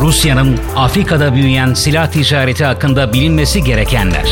Rusya'nın Afrika'da büyüyen silah ticareti hakkında bilinmesi gerekenler.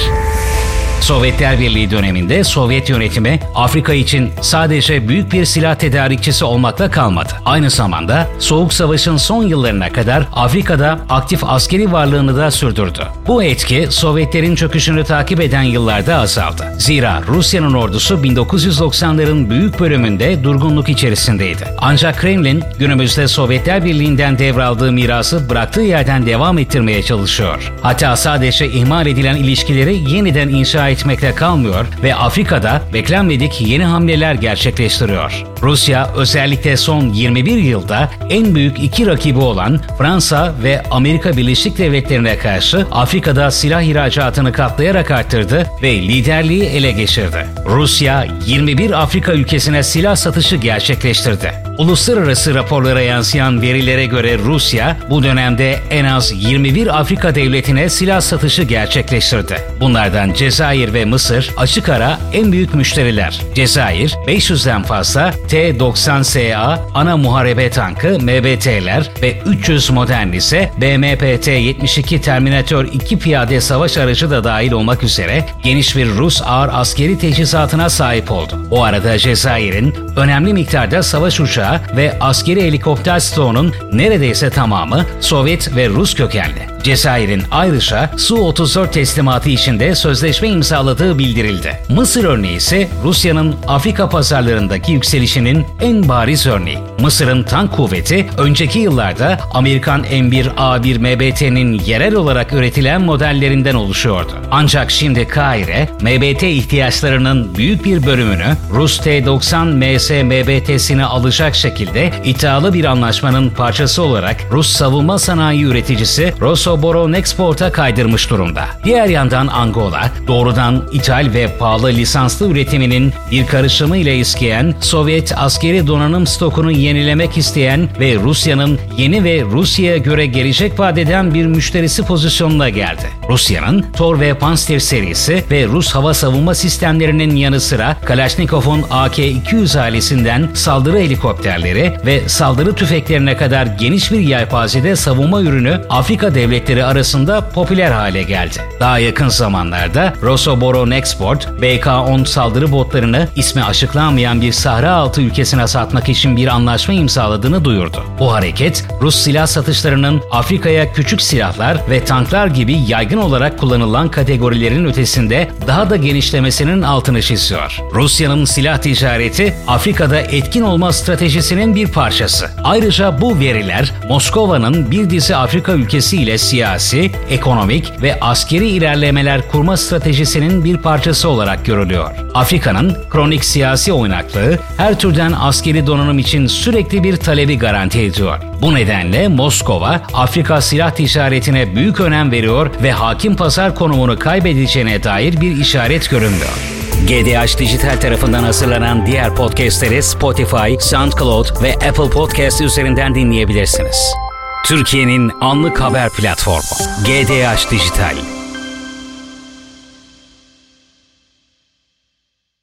Sovyetler Birliği döneminde Sovyet yönetimi Afrika için sadece büyük bir silah tedarikçisi olmakla kalmadı. Aynı zamanda Soğuk Savaş'ın son yıllarına kadar Afrika'da aktif askeri varlığını da sürdürdü. Bu etki Sovyetlerin çöküşünü takip eden yıllarda azaldı. Zira Rusya'nın ordusu 1990'ların büyük bölümünde durgunluk içerisindeydi. Ancak Kremlin günümüzde Sovyetler Birliği'nden devraldığı mirası bıraktığı yerden devam ettirmeye çalışıyor. Hatta sadece ihmal edilen ilişkileri yeniden inşa etmekle kalmıyor ve Afrika'da beklenmedik yeni hamleler gerçekleştiriyor. Rusya özellikle son 21 yılda en büyük iki rakibi olan Fransa ve Amerika Birleşik Devletleri'ne karşı Afrika'da silah ihracatını katlayarak arttırdı ve liderliği ele geçirdi. Rusya 21 Afrika ülkesine silah satışı gerçekleştirdi. Uluslararası raporlara yansıyan verilere göre Rusya bu dönemde en az 21 Afrika devletine silah satışı gerçekleştirdi. Bunlardan Cezayir ve Mısır açık ara en büyük müşteriler. Cezayir 500'den fazla T-90SA ana muharebe tankı MBT'ler ve 300 modern ise BMPT-72 Terminator 2 piyade savaş aracı da dahil olmak üzere geniş bir Rus ağır askeri teçhizatına sahip oldu. O arada Cezayir'in önemli miktarda savaş uçağı ve askeri helikopter stoğunun neredeyse tamamı Sovyet ve Rus kökenli. Cezayir'in ayrıca Su-34 teslimatı içinde sözleşme imzaladığı bildirildi. Mısır örneği ise Rusya'nın Afrika pazarlarındaki yükselişinin en bariz örneği. Mısır'ın tank kuvveti önceki yıllarda Amerikan M1A1 MBT'nin yerel olarak üretilen modellerinden oluşuyordu. Ancak şimdi Kahire, MBT ihtiyaçlarının büyük bir bölümünü Rus T-90 MS MBT'sini alacak şekilde iddialı bir anlaşmanın parçası olarak Rus savunma sanayi üreticisi Rosoboronexport'a kaydırmış durumda. Diğer yandan Angola, doğrudan ithal ve pahalı lisanslı üretiminin bir karışımı ile isteyen, Sovyet askeri donanım stokunu yenilemek isteyen ve Rusya'nın yeni ve Rusya'ya göre gelecek vadeden bir müşterisi pozisyonuna geldi. Rusya'nın Tor ve Pantsir serisi ve Rus hava savunma sistemlerinin yanı sıra Kalashnikov'un AK-200 ailesinden saldırı helikopterleri ve saldırı tüfeklerine kadar geniş bir yelpazede savunma ürünü Afrika devletleri arasında popüler hale geldi. Daha yakın zamanlarda Rosoboron Export, BK-10 saldırı botlarını ismi açıklanmayan bir Sahra altı ülkesine satmak için bir anlaşma imzaladığını duyurdu. Bu hareket, Rus silah satışlarının Afrika'ya küçük silahlar ve tanklar gibi yaygın olarak kullanılan kategorilerin ötesinde daha da genişlemesinin altını çiziyor. Rusya'nın silah ticareti Afrika'da etkin olma stratejisinin bir parçası. Ayrıca bu veriler Moskova'nın bir dizi Afrika ülkesiyle siyasi, ekonomik ve askeri ilerlemeler kurma stratejisinin bir parçası olarak görülüyor. Afrika'nın kronik siyasi oynaklığı her türden askeri donanım için sürekli bir talebi garanti ediyor. Bu nedenle Moskova, Afrika silah ticaretine büyük önem veriyor ve hakim pazar konumunu kaybedeceğine dair bir işaret görünmüyor. GDH Dijital tarafından hazırlanan diğer podcastleri Spotify, SoundCloud ve Apple Podcast üzerinden dinleyebilirsiniz. Türkiye'nin anlık haber platformu GDH Dijital.